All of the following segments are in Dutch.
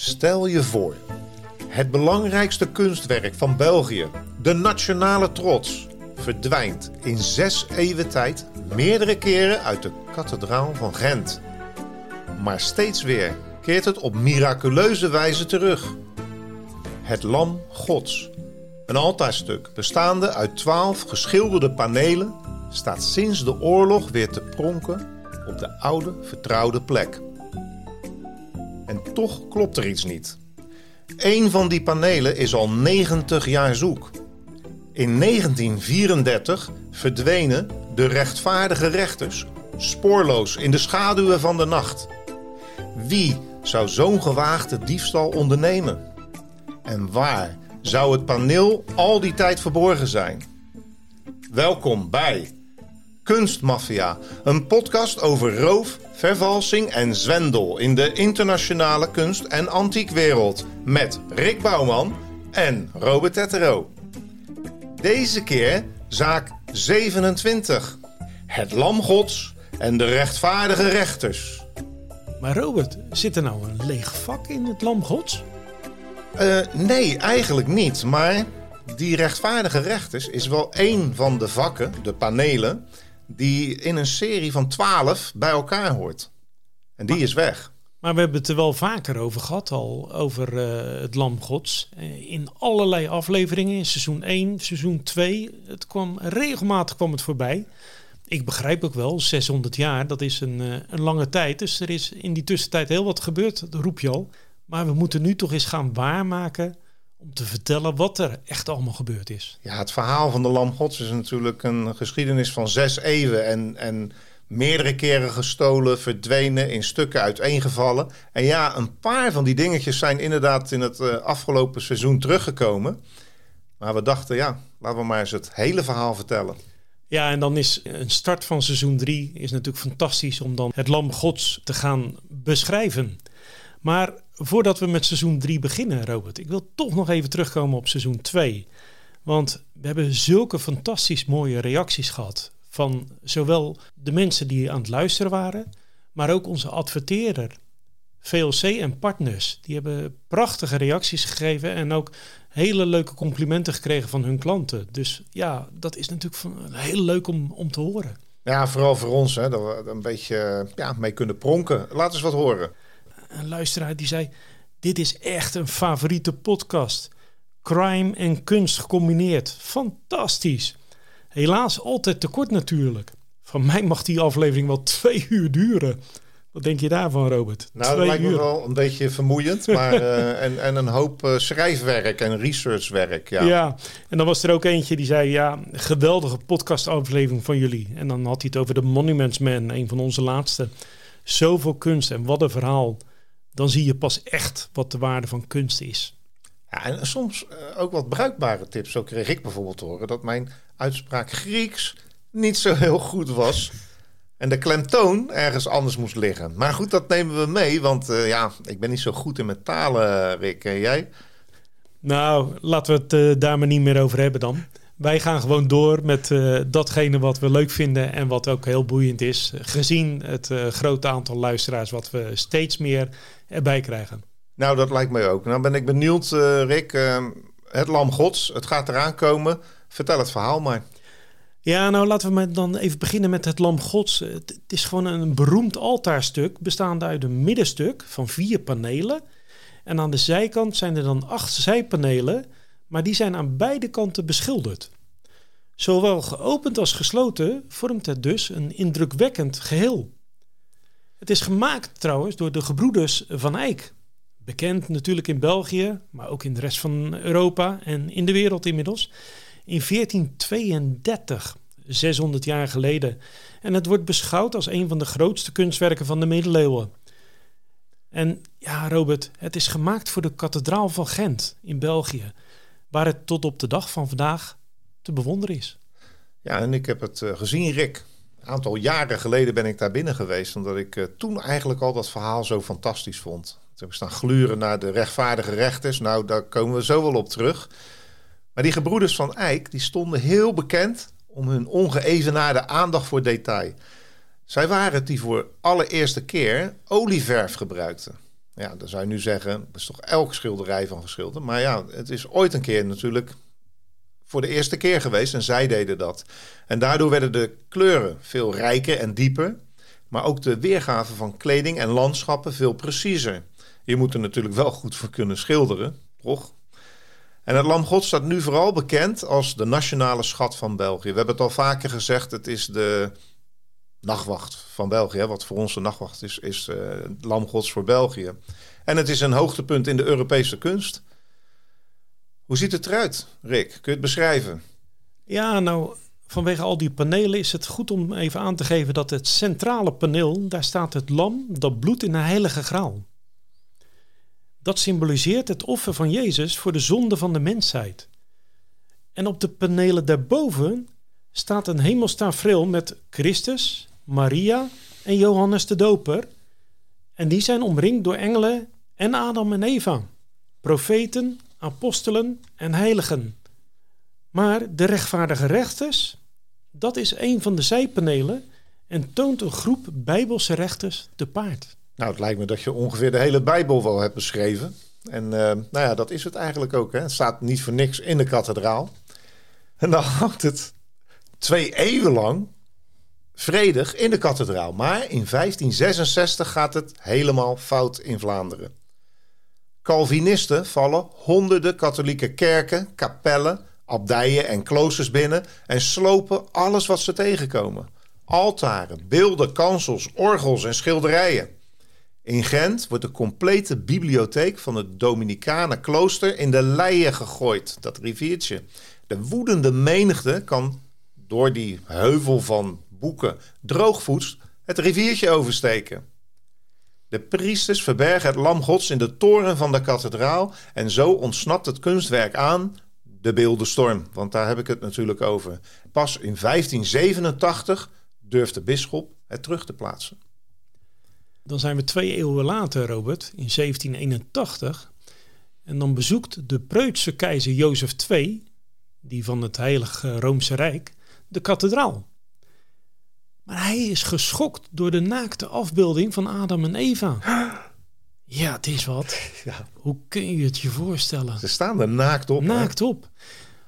Stel je voor, het belangrijkste kunstwerk van België, de nationale trots, verdwijnt in zes eeuwen tijd meerdere keren uit de kathedraal van Gent. Maar steeds weer keert het op miraculeuze wijze terug. Het Lam Gods, een altaarstuk bestaande uit twaalf geschilderde panelen, staat sinds de oorlog weer te pronken op de oude vertrouwde plek. Toch klopt er iets niet. Eén van die panelen is al 90 jaar zoek. In 1934 verdwenen de rechtvaardige rechters spoorloos in de schaduwen van de nacht. Wie zou zo'n gewaagde diefstal ondernemen? En waar zou het paneel al die tijd verborgen zijn? Welkom bij Kunstmafia, een podcast over roof, vervalsing en zwendel in de internationale kunst- en antiekwereld met Rick Bouwman en Robert Tettero. Deze keer zaak 27. Het lam gods en de rechtvaardige rechters. Maar Robert, zit er nou een leeg vak in het lam gods? Uh, nee, eigenlijk niet. Maar die rechtvaardige rechters is wel één van de vakken, de panelen, die in een serie van 12 bij elkaar hoort. En die is weg. Maar we hebben het er wel vaker over gehad al, over uh, het Lam Gods. Uh, in allerlei afleveringen, in seizoen 1, seizoen 2. Het kwam, regelmatig kwam het voorbij. Ik begrijp ook wel, 600 jaar, dat is een, uh, een lange tijd. Dus er is in die tussentijd heel wat gebeurd, dat roep je al. Maar we moeten nu toch eens gaan waarmaken om te vertellen wat er echt allemaal gebeurd is. Ja, het verhaal van de Lam Gods is natuurlijk een geschiedenis van zes eeuwen en... en meerdere keren gestolen, verdwenen, in stukken uiteengevallen. En ja, een paar van die dingetjes zijn inderdaad in het uh, afgelopen seizoen teruggekomen. Maar we dachten, ja, laten we maar eens het hele verhaal vertellen. Ja, en dan is een start van seizoen 3 is natuurlijk fantastisch om dan het Lam Gods te gaan beschrijven. Maar voordat we met seizoen 3 beginnen, Robert, ik wil toch nog even terugkomen op seizoen 2. Want we hebben zulke fantastisch mooie reacties gehad van zowel de mensen die aan het luisteren waren, maar ook onze adverteerder. VLC en partners, die hebben prachtige reacties gegeven en ook hele leuke complimenten gekregen van hun klanten. Dus ja, dat is natuurlijk heel leuk om, om te horen. Ja, vooral voor ons, hè, dat we een beetje ja, mee kunnen pronken. Laat eens wat horen. Een luisteraar die zei, dit is echt een favoriete podcast. Crime en kunst gecombineerd. Fantastisch. Helaas altijd te kort natuurlijk. Van mij mag die aflevering wel twee uur duren. Wat denk je daarvan, Robert? Nou, dat lijkt me wel een beetje vermoeiend. Maar, uh, en, en een hoop uh, schrijfwerk en researchwerk. Ja. ja, en dan was er ook eentje die zei... ja, geweldige podcastaflevering van jullie. En dan had hij het over de Monuments Man, een van onze laatste. Zoveel kunst en wat een verhaal. Dan zie je pas echt wat de waarde van kunst is. Ja, en soms uh, ook wat bruikbare tips. Zo kreeg ik bijvoorbeeld te horen dat mijn uitspraak Grieks niet zo heel goed was. En de klemtoon ergens anders moest liggen. Maar goed, dat nemen we mee. Want uh, ja, ik ben niet zo goed in mijn talen, Rick. En jij? Nou, laten we het uh, daar maar niet meer over hebben dan. Wij gaan gewoon door met uh, datgene wat we leuk vinden en wat ook heel boeiend is. Gezien het grote aantal luisteraars wat we steeds meer erbij krijgen. Nou, dat lijkt mij ook. Nou ben ik benieuwd, Rick. het Lam Gods, het gaat eraan komen. Vertel het verhaal maar. Ja, nou laten we dan even beginnen met het Lam Gods. Het, is gewoon een beroemd altaarstuk bestaande uit een middenstuk van vier panelen. En aan de zijkant zijn er dan acht zijpanelen, maar die zijn aan beide kanten beschilderd. Zowel geopend als gesloten vormt het dus een indrukwekkend geheel. Het is gemaakt trouwens door de gebroeders van Eyck. Bekend natuurlijk in België, maar ook in de rest van Europa en in de wereld inmiddels in 1432, 600 jaar geleden. En het wordt beschouwd als een van de grootste kunstwerken van de middeleeuwen. En ja, Robert, het is gemaakt voor de kathedraal van Gent in België, waar het tot op de dag van vandaag te bewonderen is. Ja, en ik heb het uh, gezien, Rick. Aantal jaren geleden ben ik daar binnen geweest, omdat ik uh, toen eigenlijk al dat verhaal zo fantastisch vond. Toen staan gluren naar de rechtvaardige rechters. Nou, daar komen we zo wel op terug. Maar die gebroeders van Eyck die stonden heel bekend om hun ongeëvenaarde aandacht voor detail. Zij waren het die voor allereerste keer olieverf gebruikten. Ja, dan zou je nu zeggen, dat is toch elke schilderij van geschilderd. Maar ja, het is ooit een keer natuurlijk voor de eerste keer geweest en zij deden dat. En daardoor werden de kleuren veel rijker en dieper. Maar ook de weergave van kleding en landschappen veel preciezer. Je moet er natuurlijk wel goed voor kunnen schilderen, toch? En het Lam God staat nu vooral bekend als de nationale schat van België. We hebben het al vaker gezegd, het is de nachtwacht van België. Wat voor ons de nachtwacht is, is uh, Lam Gods voor België. En het is een hoogtepunt in de Europese kunst. Hoe ziet het eruit, Rick? Kun je het beschrijven? Ja, nou, vanwege al die panelen is het goed om even aan te geven dat het centrale paneel, daar staat het lam dat bloedt in de heilige graal. Dat symboliseert het offer van Jezus voor de zonde van de mensheid. En op de panelen daarboven staat een hemelstaafreel met Christus, Maria en Johannes de Doper. En die zijn omringd door engelen en Adam en Eva, profeten, apostelen en heiligen. Maar de rechtvaardige rechters, dat is een van de zijpanelen en toont een groep bijbelse rechters te paard. Nou, het lijkt me dat je ongeveer de hele Bijbel wel hebt beschreven. En uh, nou ja, dat is het eigenlijk ook. Hè. Het staat niet voor niks in de kathedraal. En dan hangt het twee eeuwen lang vredig in de kathedraal. Maar in 1566 gaat het helemaal fout in Vlaanderen. Calvinisten vallen honderden katholieke kerken, kapellen, abdijen en kloosters binnen en slopen alles wat ze tegenkomen. Altaren, beelden, kansels, orgels en schilderijen. In Gent wordt de complete bibliotheek van het Dominicanen klooster in de leien gegooid, dat riviertje. De woedende menigte kan door die heuvel van boeken droogvoets het riviertje oversteken. De priesters verbergen het lam gods in de toren van de kathedraal en zo ontsnapt het kunstwerk aan de beeldenstorm, want daar heb ik het natuurlijk over. Pas in 1587 durft de bisschop het terug te plaatsen. Dan zijn we twee eeuwen later, Robert, in 1781. En dan bezoekt de Preutse keizer Jozef II, die van het Heilige Roomse Rijk, de kathedraal. Maar hij is geschokt door de naakte afbeelding van Adam en Eva. Ja, het is wat. Ja. Hoe kun je het je voorstellen? Ze staan er naakt op. Naakt op.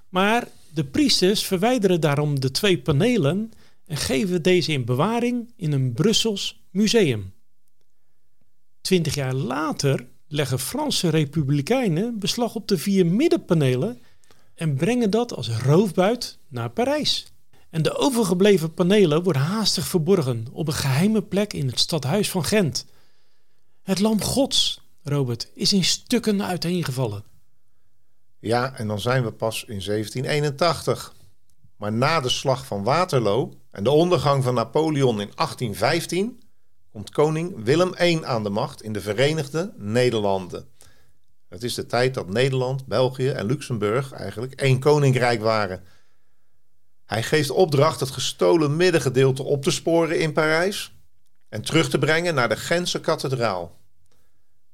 Maar de priesters verwijderen daarom de twee panelen en geven deze in bewaring in een Brussels museum. Twintig jaar later leggen Franse republikeinen beslag op de vier middenpanelen en brengen dat als roofbuit naar Parijs. En de overgebleven panelen worden haastig verborgen op een geheime plek in het stadhuis van Gent. Het lam Gods, Robert, is in stukken uiteengevallen. Ja, en dan zijn we pas in 1781. Maar na de slag van Waterloo en de ondergang van Napoleon in 1815 komt koning Willem I aan de macht in de Verenigde Nederlanden. Het is de tijd dat Nederland, België en Luxemburg eigenlijk één koninkrijk waren. Hij geeft opdracht het gestolen middengedeelte op te sporen in Parijs en terug te brengen naar de Gentse kathedraal.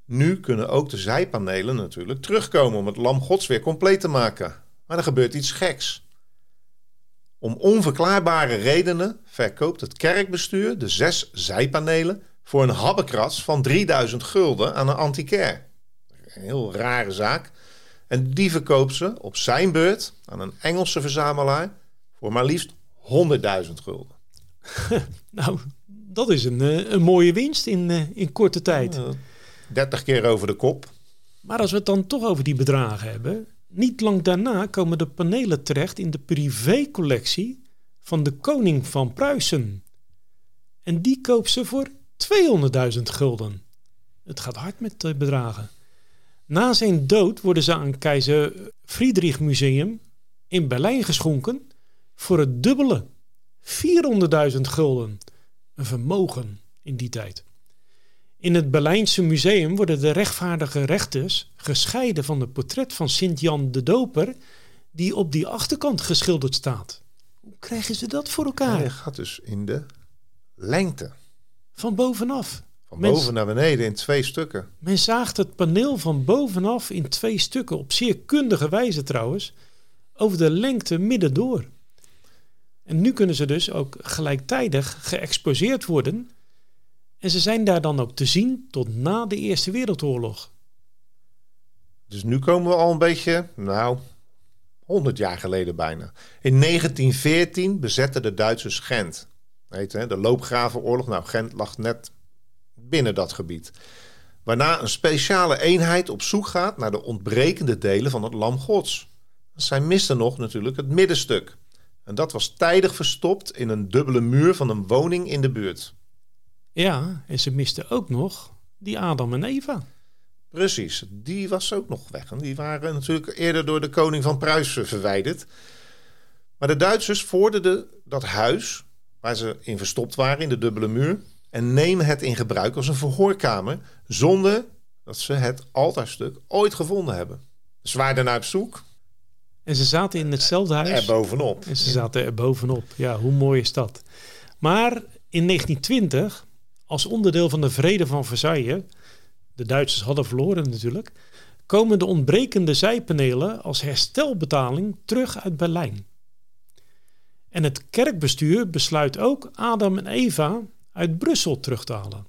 Nu kunnen ook de zijpanelen natuurlijk terugkomen om het lam gods weer compleet te maken. Maar er gebeurt iets geks. Om onverklaarbare redenen verkoopt het kerkbestuur de zes zijpanelen voor een habbekrats van 3000 gulden aan een antiquair. Een heel rare zaak. En die verkoopt ze op zijn beurt aan een Engelse verzamelaar voor maar liefst 100.000 gulden. nou, dat is een, eh, een mooie winst in, eh, in korte tijd. 30 keer over de kop. Maar als we het dan toch over die bedragen hebben, niet lang daarna komen de panelen terecht in de privécollectie van de koning van Pruisen. En die koopt ze voor 200.000 gulden. Het gaat hard met de bedragen. Na zijn dood worden ze aan keizer Friedrich Museum in Berlijn geschonken voor het dubbele. 400.000 gulden. Een vermogen in die tijd. In het Berlijnse museum worden de rechtvaardige rechters gescheiden van het portret van Sint-Jan de Doper, die op die achterkant geschilderd staat. Hoe krijgen ze dat voor elkaar? Hij gaat dus in de lengte. Van bovenaf. Van boven naar beneden in twee stukken. Men zaagt het paneel van bovenaf in twee stukken, op zeer kundige wijze trouwens, over de lengte midden door. En nu kunnen ze dus ook gelijktijdig geëxposeerd worden En ze zijn daar dan ook te zien tot na de Eerste Wereldoorlog. Dus nu komen we al een beetje, nou, 100 jaar geleden bijna. In 1914 bezetten de Duitsers Gent. Weet je, de loopgravenoorlog. Nou, Gent lag net binnen dat gebied. Waarna een speciale eenheid op zoek gaat naar de ontbrekende delen van het Lam Gods. Zij misten nog natuurlijk het middenstuk. En dat was tijdig verstopt in een dubbele muur van een woning in de buurt. Ja, en ze misten ook nog die Adam en Eva. Precies, die was ook nog weg. En die waren natuurlijk eerder door de koning van Pruisen verwijderd. Maar de Duitsers vorderden dat huis waar ze in verstopt waren in de dubbele muur en nemen het in gebruik als een verhoorkamer zonder dat ze het altaarstuk ooit gevonden hebben. Ze waren naar op zoek. En ze zaten in hetzelfde huis. Er bovenop. En ze zaten er bovenop. Ja, hoe mooi is dat? Maar in 1920, als onderdeel van de Vrede van Versailles, de Duitsers hadden verloren natuurlijk, komen de ontbrekende zijpanelen als herstelbetaling terug uit Berlijn. En het kerkbestuur besluit ook Adam en Eva uit Brussel terug te halen.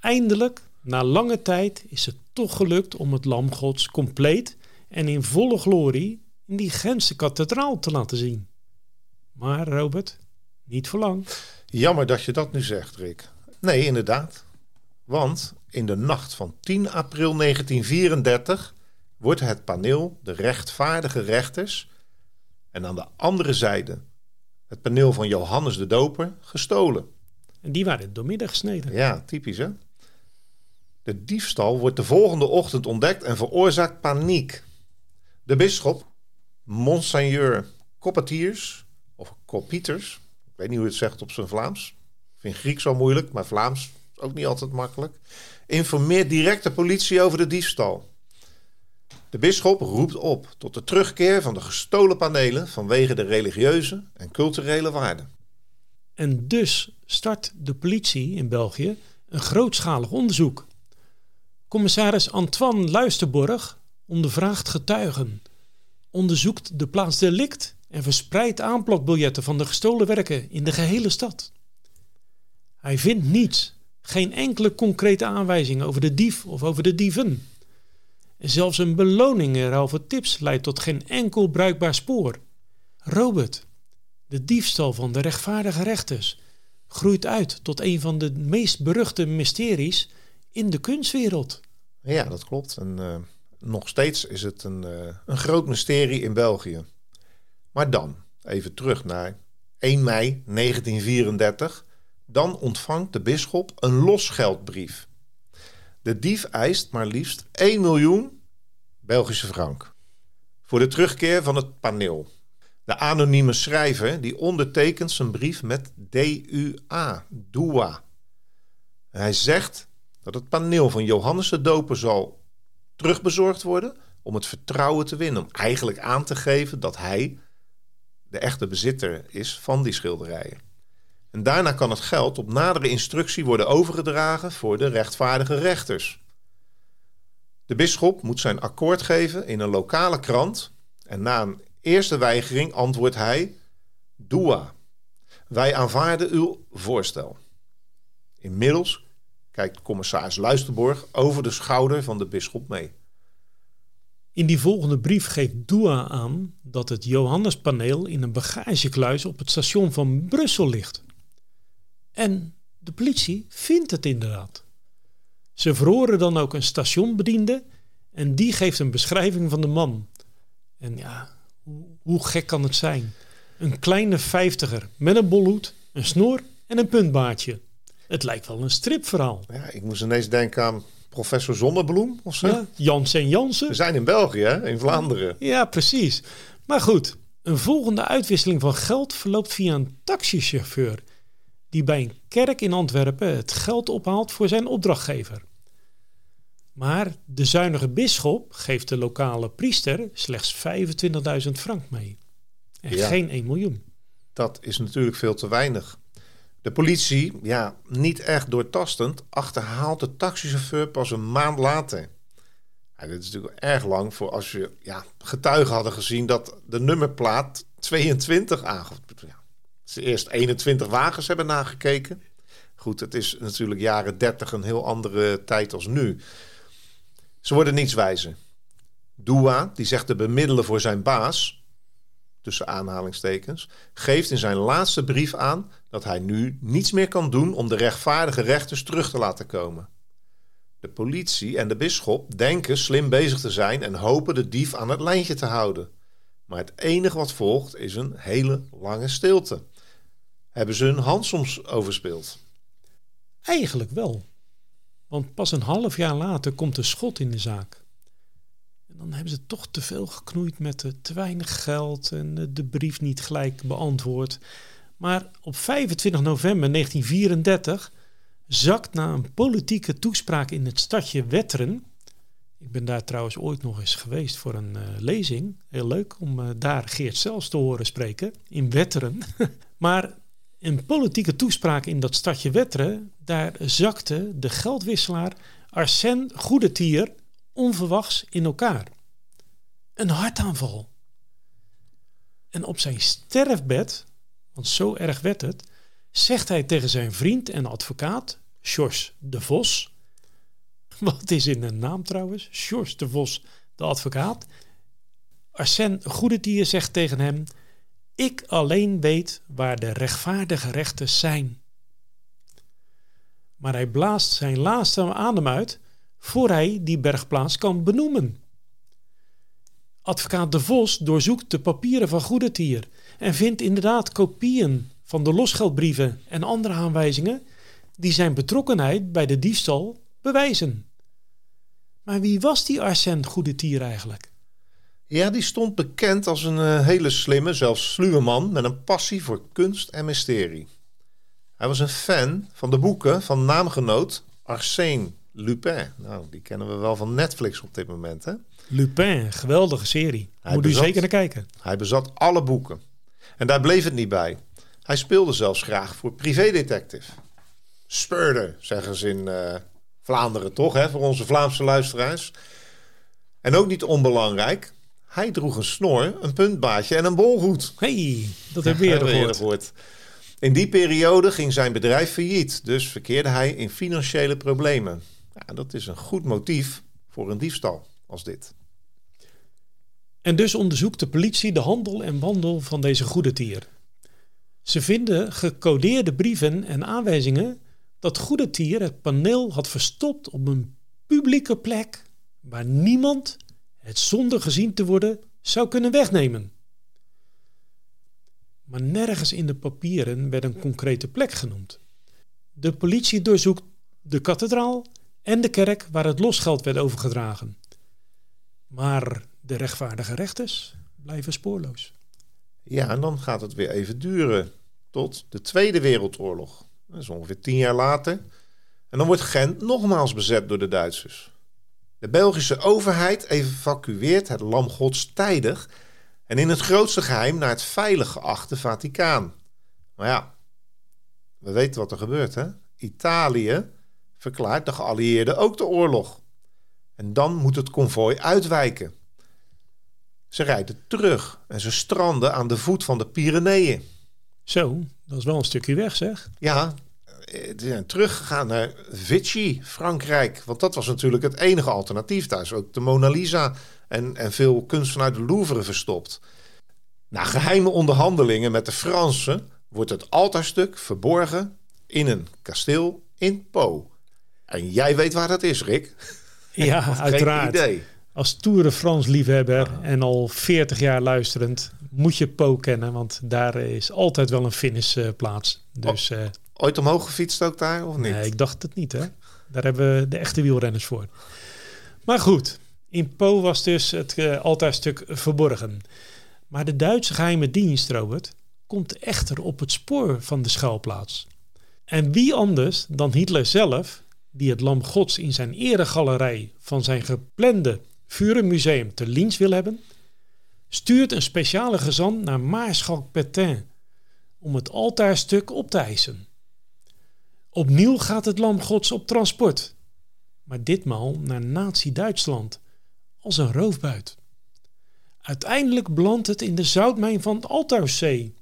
Eindelijk, na lange tijd, is het toch gelukt om het Lam Gods compleet en in volle glorie in die Gentse kathedraal te laten zien. Maar Robert, niet voor lang. Jammer dat je dat nu zegt, Rick. Nee, inderdaad. Want in de nacht van 10 april 1934 wordt het paneel de rechtvaardige rechters en aan de andere zijde het paneel van Johannes de Doper gestolen. En die waren doormidden gesneden. Ja, typisch hè. De diefstal wordt de volgende ochtend ontdekt en veroorzaakt paniek. De bisschop, Monseigneur Coppetiers, of Copieters, ik weet niet hoe het zegt op zijn Vlaams. Ik vind Grieks zo moeilijk, maar Vlaams ook niet altijd makkelijk. Informeert direct de politie over de diefstal. De bisschop roept op tot de terugkeer van de gestolen panelen vanwege de religieuze en culturele waarden. En dus start de politie in België een grootschalig onderzoek. Commissaris Antoine Luisterborg ondervraagt getuigen, onderzoekt de plaats delict en verspreidt aanplakbiljetten van de gestolen werken in de gehele stad. Hij vindt niets, geen enkele concrete aanwijzing over de dief of over de dieven. En zelfs een beloning in ruil tips leidt tot geen enkel bruikbaar spoor. Robert, de diefstal van de rechtvaardige rechters, groeit uit tot een van de meest beruchte mysteries in de kunstwereld. Ja, dat klopt. En uh, nog steeds is het een, uh, een groot mysterie in België. Maar dan, even terug naar 1 mei 1934. Dan ontvangt de bisschop een losgeldbrief. De dief eist maar liefst 1 miljoen Belgische frank voor de terugkeer van het paneel. De anonieme schrijver die ondertekent zijn brief met DUA, DUA. Hij zegt dat het paneel van Johannes de Doper zal terugbezorgd worden om het vertrouwen te winnen. Om eigenlijk aan te geven dat hij de echte bezitter is van die schilderijen. En daarna kan het geld op nadere instructie worden overgedragen voor de rechtvaardige rechters. De bisschop moet zijn akkoord geven in een lokale krant en na een eerste weigering antwoordt hij: Dua, wij aanvaarden uw voorstel. Inmiddels kijkt commissaris Luisterborg over de schouder van de bisschop mee. In die volgende brief geeft Dua aan dat het Johannespaneel in een bagagekluis op het station van Brussel ligt. En de politie vindt het inderdaad. Ze verhoren dan ook een stationbediende en die geeft een beschrijving van de man. En ja, hoe, gek kan het zijn? Een kleine vijftiger met een bolhoed, een snor en een puntbaardje. Het lijkt wel een stripverhaal. Ja, ik moest ineens denken aan professor Zonnebloem of zo. Ja, Jans en Jansen. We zijn in België, hè? in Vlaanderen. Ja, precies. Maar goed, een volgende uitwisseling van geld verloopt via een taxichauffeur... die bij een kerk in Antwerpen het geld ophaalt voor zijn opdrachtgever. Maar de zuinige bisschop geeft de lokale priester slechts 25.000 frank mee. En geen 1 miljoen. Dat is natuurlijk veel te weinig. De politie, ja, niet echt doortastend, achterhaalt de taxichauffeur pas een maand later. Ja, dit is natuurlijk erg lang voor als je ja, getuigen hadden gezien dat de nummerplaat 22 aangeeft. Ja, ze eerst 21 wagens hebben nagekeken. Goed, het is natuurlijk jaren 30 een heel andere tijd als nu. Ze worden niets wijzer. Dua, die zegt te bemiddelen voor zijn baas, tussen aanhalingstekens, geeft in zijn laatste brief aan dat hij nu niets meer kan doen om de rechtvaardige rechters terug te laten komen. De politie en de bisschop denken slim bezig te zijn en hopen de dief aan het lijntje te houden. Maar het enige wat volgt is een hele lange stilte. Hebben ze hun hand soms overspeeld? Eigenlijk wel. Want pas een half jaar later komt de schot in de zaak. Dan hebben ze toch te veel geknoeid met te weinig geld en de brief niet gelijk beantwoord. Maar op 25 november 1934 zakt na een politieke toespraak in het stadje Wetteren. Ik ben daar trouwens ooit nog eens geweest voor een uh, lezing. Heel leuk om uh, daar Geert zelfs te horen spreken in Wetteren. maar een politieke toespraak in dat stadje Wetteren, daar zakte de geldwisselaar Arsène Goedetier onverwachts in elkaar. Een hartaanval. En op zijn sterfbed, want zo erg werd het, zegt hij tegen zijn vriend en advocaat, Sjors de Vos. Wat is in een naam trouwens? Sjors de Vos, de advocaat. Arsène Goedetier zegt tegen hem: Ik alleen weet waar de rechtvaardige rechters zijn. Maar hij blaast zijn laatste adem uit voor hij die bergplaats kan benoemen. Advocaat De Vos doorzoekt de papieren van Goedetier en vindt inderdaad kopieën van de losgeldbrieven en andere aanwijzingen die zijn betrokkenheid bij de diefstal bewijzen. Maar wie was die Arsène Goedetier eigenlijk? Ja, die stond bekend als een uh, hele slimme, zelfs sluwe man met een passie voor kunst en mysterie. Hij was een fan van de boeken van naamgenoot Arsène Lupin. Nou, die kennen we wel van Netflix op dit moment, hè? Lupin, geweldige serie. Hij Moet bezat, u zeker naar kijken. Hij bezat alle boeken. En daar bleef het niet bij. Hij speelde zelfs graag voor privédetective. Speurde, zeggen ze in uh, Vlaanderen toch, hè, voor onze Vlaamse luisteraars. En ook niet onbelangrijk, hij droeg een snor, een puntbaadje en een bolhoed. hey, dat heb je weer gehoord. In die periode ging zijn bedrijf failliet, dus verkeerde hij in financiële problemen. Ja, dat is een goed motief voor een diefstal als dit. En dus onderzoekt de politie de handel en wandel van deze goede tier. Ze vinden gecodeerde brieven en aanwijzingen dat goede tier het paneel had verstopt op een publieke plek waar niemand het zonder gezien te worden zou kunnen wegnemen. Maar nergens in de papieren werd een concrete plek genoemd. De politie doorzoekt de kathedraal en de kerk waar het losgeld werd overgedragen. Maar de rechtvaardige rechters blijven spoorloos. Ja, en dan gaat het weer even duren tot de Tweede Wereldoorlog. Dat is ongeveer tien jaar later. En dan wordt Gent nogmaals bezet door de Duitsers. De Belgische overheid evacueert het lam gods tijdig en in het grootste geheim naar het veilig geachte Vaticaan. Maar ja, we weten wat er gebeurt, hè? Italië verklaart de geallieerden ook de oorlog. En dan moet het konvooi uitwijken. Ze rijden terug en ze stranden aan de voet van de Pyreneeën. Zo, dat is wel een stukje weg, zeg. Ja, ze zijn teruggegaan naar Vichy, Frankrijk. Want dat was natuurlijk het enige alternatief. Daar is ook de Mona Lisa en, en veel kunst vanuit de Louvre verstopt. Na geheime onderhandelingen met de Fransen wordt het altaarstuk verborgen in een kasteel in Po. En jij weet waar dat is, Rick. Ja, uiteraard. Idee. Als Tour de France liefhebber en al 40 jaar luisterend moet je Po kennen, want daar is altijd wel een finishplaats. Dus, uh, Ooit omhoog gefietst ook daar of niet? Nee, ik dacht het niet hè. Daar hebben we de echte wielrenners voor. Maar goed, in Po was dus het uh, altaarstuk verborgen. Maar de Duitse geheime dienst, Robert, komt echter op het spoor van de schuilplaats. En wie anders dan Hitler zelf, die het lam gods in zijn eregalerij van zijn geplande Vurenmuseum te Linz wil hebben, stuurt een speciale gezant naar Maarschalk Petain om het altaarstuk op te eisen. Opnieuw gaat het lam gods op transport, maar ditmaal naar Nazi-Duitsland als een roofbuit. Uiteindelijk belandt het in de zoutmijn van Altauszee.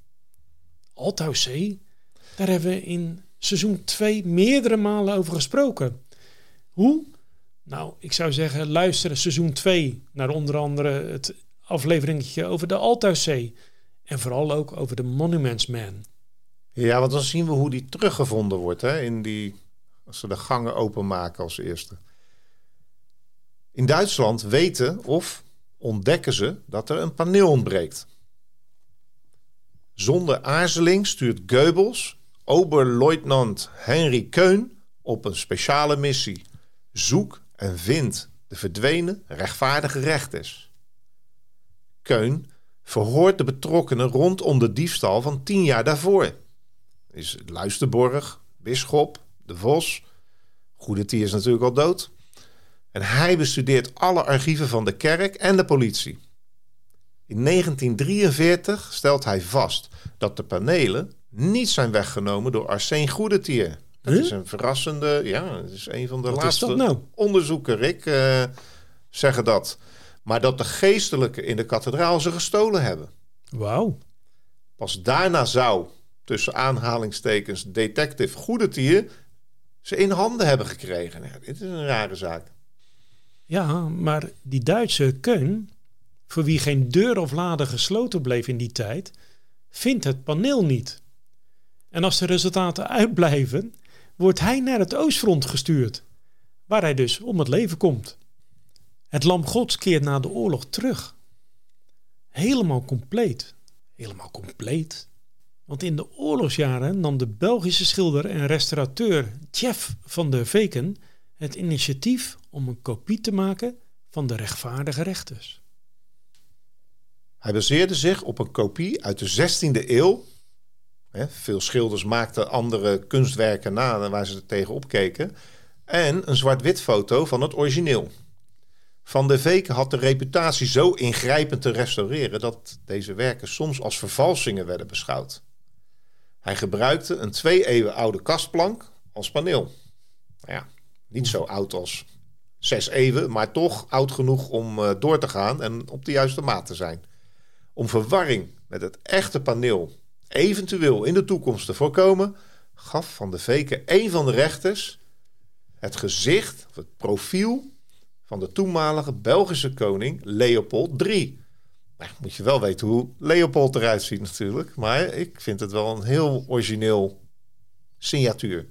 Altauszee? Daar hebben we in seizoen 2 meerdere malen over gesproken. Hoe? Nou, ik zou zeggen, luister seizoen 2 naar onder andere het afleveringetje over de Altuiszee. En vooral ook over de Monuments Man. Ja, want dan zien we hoe die teruggevonden wordt. Hè? In die, als ze de gangen openmaken als eerste. In Duitsland weten of ontdekken ze dat er een paneel ontbreekt. Zonder aarzeling stuurt Goebbels Oberleutnant Henry Keun op een speciale missie. Zoek en vind de verdwenen rechtvaardige rechters. Keun verhoort de betrokkenen rondom de diefstal van tien jaar daarvoor. Is Luisterborg, Bisschop, De Vos. Goedetier is natuurlijk al dood. En hij bestudeert alle archieven van de kerk en de politie. In 1943 stelt hij vast dat de panelen niet zijn weggenomen door Arsène Goedetier. Dat is een verrassende, ja, dat is een van de Wat laatste nou? onderzoeken, Rick, eh, zeggen dat. Maar dat de geestelijken in de kathedraal ze gestolen hebben. Wauw. Pas daarna zou, tussen aanhalingstekens, detective Goedetier ze in handen hebben gekregen. Ja, dit is een rare zaak. Ja, maar die Duitse Keun, voor wie geen deur of lade gesloten bleef in die tijd, vindt het paneel niet. En als de resultaten uitblijven, wordt hij naar het Oostfront gestuurd, waar hij dus om het leven komt. Het Lam Gods keert na de oorlog terug. Helemaal compleet. Helemaal compleet. Want in de oorlogsjaren nam de Belgische schilder en restaurateur Jeff van der Veken het initiatief om een kopie te maken van de rechtvaardige rechters. Hij baseerde zich op een kopie uit de 16e eeuw. Veel schilders maakten andere kunstwerken na waar ze er tegenop keken. En een zwart-wit foto van het origineel. Van de Veken had de reputatie zo ingrijpend te restaureren dat deze werken soms als vervalsingen werden beschouwd. Hij gebruikte een twee eeuwen oude kastplank als paneel. Nou ja, niet zo oud als zes eeuwen, maar toch oud genoeg om uh, door te gaan en op de juiste maat te zijn. Om verwarring met het echte paneel eventueel in de toekomst te voorkomen, gaf Van de Veken een van de rechters het gezicht, of het profiel van de toenmalige Belgische koning Leopold III. Nou, moet je wel weten hoe Leopold eruit ziet natuurlijk, maar ik vind het wel een heel origineel signatuur.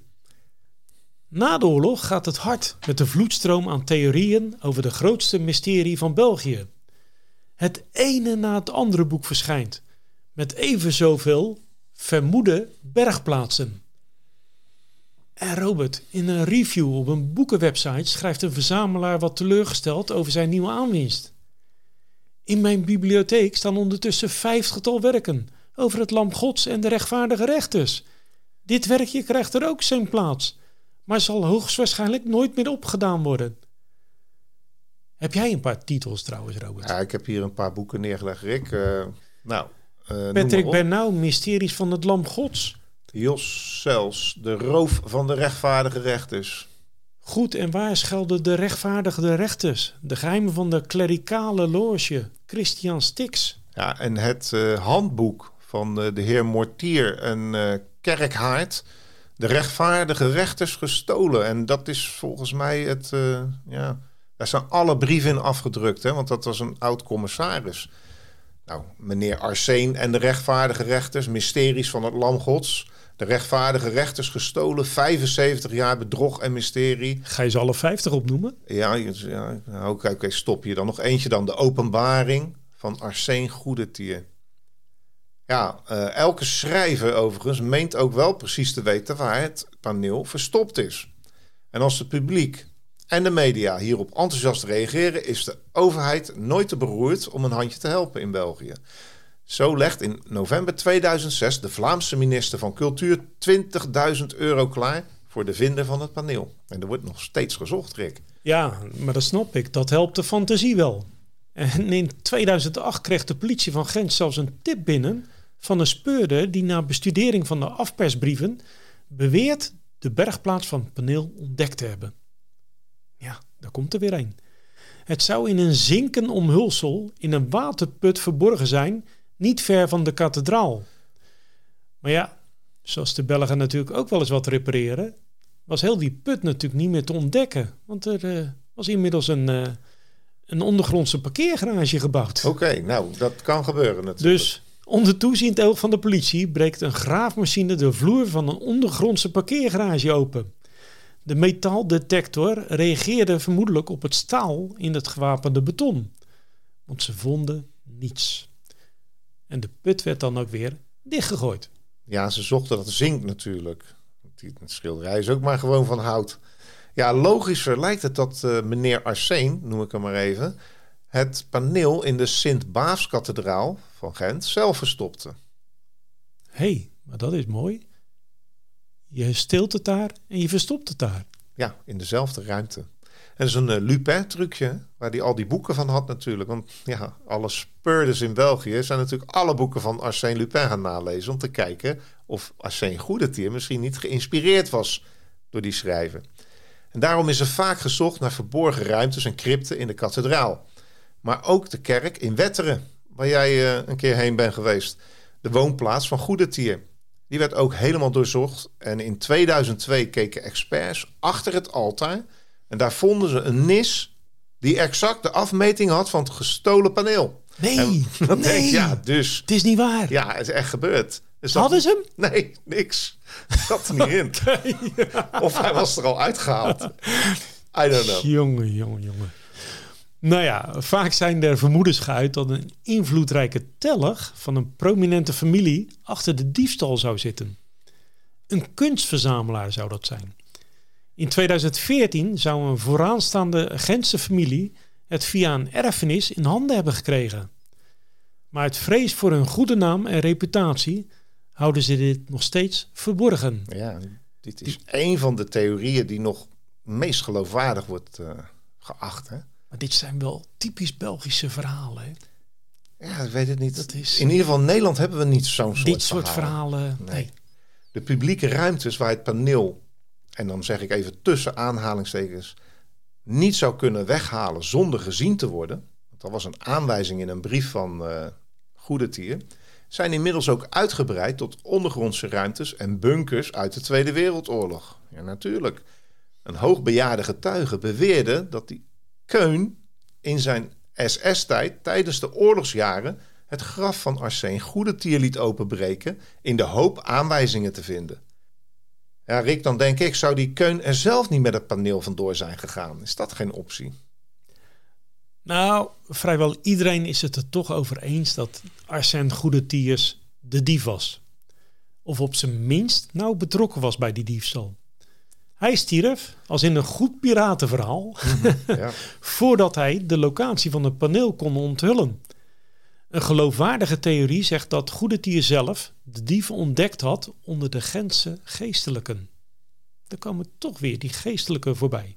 Na de oorlog gaat het hard met de vloedstroom aan theorieën over de grootste mysterie van België. Het ene na het andere boek verschijnt, met even zoveel vermoede bergplaatsen. En Robert, in een review op een boekenwebsite schrijft een verzamelaar wat teleurgesteld over zijn nieuwe aanwinst. In mijn bibliotheek staan ondertussen vijftigtal werken over het lam gods en de rechtvaardige rechters. Dit werkje krijgt er ook zijn plaats, maar zal hoogstwaarschijnlijk nooit meer opgedaan worden. Heb jij een paar titels trouwens, Robert? Ja, ik heb hier een paar boeken neergelegd, Rick. Uh, nou, uh, Patrick Bernau, Mysteries van het Lam Gods. Jos Sels, De Roof van de Rechtvaardige Rechters. Goed en waar schelden de rechtvaardige rechters? De geheimen van de klerikale loge, Christian Stix. Ja, en het uh, handboek van de heer Mortier en Kerkhaard de rechtvaardige rechters gestolen. En dat is volgens mij het. Uh, ja, daar zijn alle brieven in afgedrukt, hè, want dat was een oud commissaris. Nou, meneer Arseen en de rechtvaardige rechters, mysteries van het Lam Gods. De rechtvaardige rechters gestolen, 75 jaar bedrog en mysterie. Ga je ze alle 50 opnoemen? Ja, ja nou, oké, okay, stop je dan. Nog eentje dan, de openbaring van Arseen Goedetier. Ja, uh, elke schrijver overigens meent ook wel precies te weten waar het paneel verstopt is. En als het publiek en de media hierop enthousiast reageren, is de overheid nooit te beroerd om een handje te helpen in België. Zo legt in november 2006 de Vlaamse minister van Cultuur 20.000 euro klaar voor de vinder van het paneel. En er wordt nog steeds gezocht, Rick. Ja, maar dat snap ik. Dat helpt de fantasie wel. En in 2008 kreeg de politie van Gent zelfs een tip binnen van een speurder die na bestudering van de afpersbrieven beweert de bergplaats van het paneel ontdekt te hebben. Daar komt er weer een. Het zou in een zinken omhulsel in een waterput verborgen zijn, niet ver van de kathedraal. Maar ja, zoals de Belgen natuurlijk ook wel eens wat repareren, was heel die put natuurlijk niet meer te ontdekken. Want er eh, was inmiddels een, eh, een ondergrondse parkeergarage gebouwd. Oké, nou, dat kan gebeuren natuurlijk. Dus onder toeziend oog van de politie breekt een graafmachine de vloer van een ondergrondse parkeergarage open. De metaaldetector reageerde vermoedelijk op het staal in het gewapende beton. Want ze vonden niets. En de put werd dan ook weer dichtgegooid. Ja, ze zochten dat zink natuurlijk. Die schilderij is ook maar gewoon van hout. Ja, logischer lijkt het dat uh, meneer Arsène, noem ik hem maar even, het paneel in de Sint-Baafskathedraal van Gent zelf verstopte. Hé, hey, maar dat is mooi. Je stilt het daar en je verstopt het daar. Ja, in dezelfde ruimte. En een uh, Lupin-trucje, waar hij al die boeken van had natuurlijk. Want ja, alle speurders in België zijn natuurlijk alle boeken van Arsène Lupin gaan nalezen... om te kijken of Arsène Goedetier misschien niet geïnspireerd was door die schrijven. En daarom is er vaak gezocht naar verborgen ruimtes en crypten in de kathedraal. Maar ook de kerk in Wetteren, waar jij uh, een keer heen bent geweest. De woonplaats van Goedetier. Die werd ook helemaal doorzocht. En in 2002 keken experts achter het altaar. En daar vonden ze een nis die exact de afmeting had van het gestolen paneel. Nee, nee. Denk, ja, dus. Het is niet waar. Ja, het is echt gebeurd. Dus Hadden ze hem? Nee, niks. Zat er niet in. Of hij was er al uitgehaald. I don't know. Jongen, jongen, jongen. Nou ja, vaak zijn er vermoedens geuit dat een invloedrijke teller van een prominente familie achter de diefstal zou zitten. Een kunstverzamelaar zou dat zijn. In 2014 zou een vooraanstaande Gentse familie het via een erfenis in handen hebben gekregen. Maar uit vrees voor hun goede naam en reputatie houden ze dit nog steeds verborgen. Ja, dit is een van de theorieën die nog meest geloofwaardig wordt uh, geacht. Hè? Maar dit zijn wel typisch Belgische verhalen. Hè? Ja, ik weet het niet. Dat is, in ieder geval in Nederland hebben we niet zo'n soort Dit soort verhalen, nee. De publieke ruimtes waar het paneel, en dan zeg ik even tussen aanhalingstekens, niet zou kunnen weghalen zonder gezien te worden. Want dat was een aanwijzing in een brief van uh, Goedetier zijn inmiddels ook uitgebreid tot ondergrondse ruimtes en bunkers uit de Tweede Wereldoorlog. Ja, natuurlijk. Een hoogbejaarde getuige beweerde dat die Keun in zijn SS-tijd tijdens de oorlogsjaren het graf van Arsène Goedetier liet openbreken in de hoop aanwijzingen te vinden. Ja, Rick, dan denk ik, zou die Keun er zelf niet met het paneel vandoor zijn gegaan? Is dat geen optie? Nou, vrijwel iedereen is het er toch over eens dat Arsène Goedetiers de dief was. Of op zijn minst nauw betrokken was bij die diefstal. Hij stierf, als in een goed piratenverhaal, ja. voordat hij de locatie van het paneel kon onthullen. Een geloofwaardige theorie zegt dat Goedetier zelf de dieven ontdekt had onder de Gentse geestelijken. Er komen toch weer die geestelijken voorbij.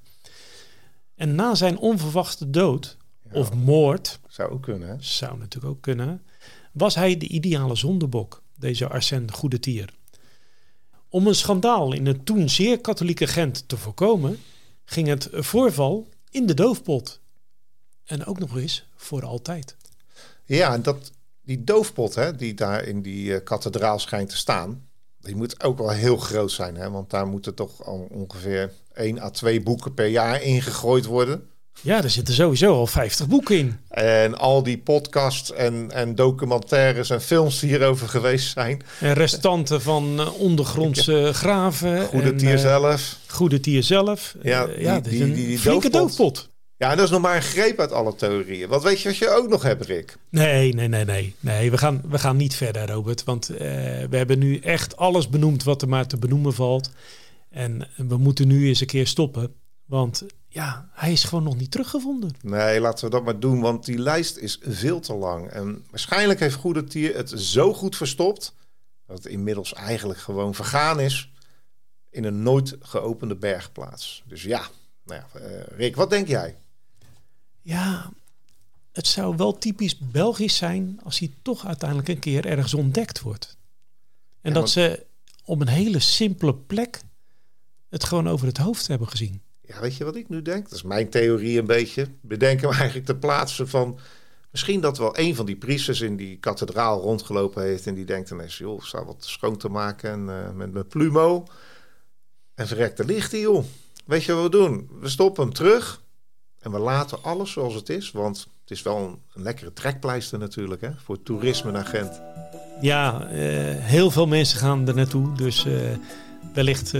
En na zijn onverwachte dood of moord. Zou ook kunnen. Hè? Zou natuurlijk ook kunnen. Was hij de ideale zondebok, deze Arsène Goedetier. Om een schandaal in het toen zeer katholieke Gent te voorkomen, ging het voorval in de doofpot. En ook nog eens voor altijd. Ja, dat, die doofpot hè, die daar in die uh, kathedraal schijnt te staan, die moet ook wel heel groot zijn. Hè? Want daar moeten toch al ongeveer 1 à 2 boeken per jaar ingegooid worden. Ja, er zitten sowieso al 50 boeken in. En al die podcasts en, en documentaires en films die hierover geweest zijn. En restanten van uh, ondergrondse graven. Goede tier uh, zelf. Goede tier zelf. Ja, uh, ja die, die, die, die flinke doofpot. doofpot. Ja, dat is nog maar een greep uit alle theorieën. Wat weet je wat je ook nog hebt, Rick? Nee, nee, nee, nee. Nee, we gaan, we gaan niet verder, Robert. Want we hebben nu echt alles benoemd wat er maar te benoemen valt. En we moeten nu eens een keer stoppen. Want ja, hij is gewoon nog niet teruggevonden. Nee, laten we dat maar doen, want die lijst is veel te lang. En waarschijnlijk heeft Goedetier het zo goed verstopt... dat het inmiddels eigenlijk gewoon vergaan is... in een nooit geopende bergplaats. Dus ja, nou ja uh, Rick, wat denk jij? Ja, het zou wel typisch Belgisch zijn... als hij toch uiteindelijk een keer ergens ontdekt wordt. En ja, dat ze op een hele simpele plek... het gewoon over het hoofd hebben gezien. Ja, weet je wat ik nu denk? Dat is mijn theorie een beetje. Bedenken we eigenlijk de plaatsen van Misschien dat wel een van die priesters in die kathedraal rondgelopen heeft en die denkt ineens, joh, ik sta wat schoon te maken en, uh, met mijn plumo. En verrekt, er ligt joh. Weet je wat we doen? We stoppen hem terug en we laten alles zoals het is, want het is wel een, lekkere trekpleister natuurlijk, hè, voor toerisme naar Gent. Ja, uh, heel veel mensen gaan er naartoe, dus... Uh, wellicht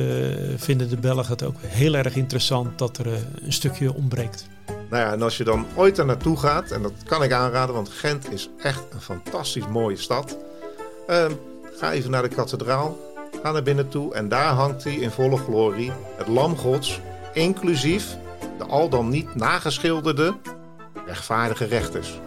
vinden de Belgen het ook heel erg interessant dat er een stukje ontbreekt. Nou ja, en als je dan ooit er naartoe gaat, en dat kan ik aanraden, want Gent is echt een fantastisch mooie stad. Uh, ga even naar de kathedraal, ga naar binnen toe en daar hangt hij in volle glorie, het Lam Gods, inclusief de al dan niet nageschilderde rechtvaardige rechters.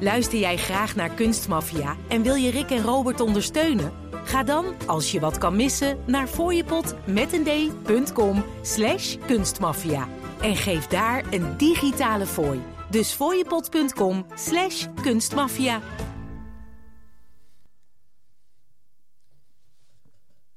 Luister jij graag naar Kunstmafia en wil je Rick en Robert ondersteunen? Ga dan, als je wat kan missen, naar fooiepot met een d.com slash kunstmafia en geef daar een digitale fooi. Dus fooiepot.com slash kunstmafia.